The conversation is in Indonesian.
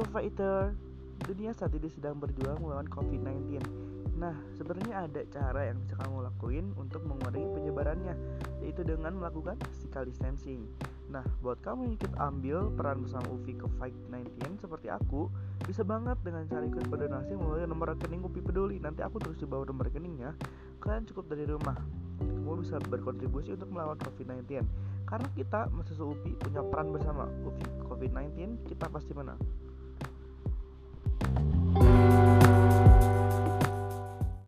Fighter. Dunia saat ini sedang berjuang melawan COVID-19 Nah, sebenarnya ada cara yang bisa kamu lakuin untuk mengurangi penyebarannya Yaitu dengan melakukan physical distancing. Nah, buat kamu yang ikut ambil peran bersama UFI COVID-19 seperti aku Bisa banget dengan cara ikut berdonasi melalui nomor rekening UPI Peduli. Nanti aku terus di bawah nomor rekeningnya Kalian cukup dari rumah. Kamu bisa berkontribusi untuk melawan COVID-19 Karena kita mahasiswa UPI punya peran bersama UPI COVID-19 kita pasti menang.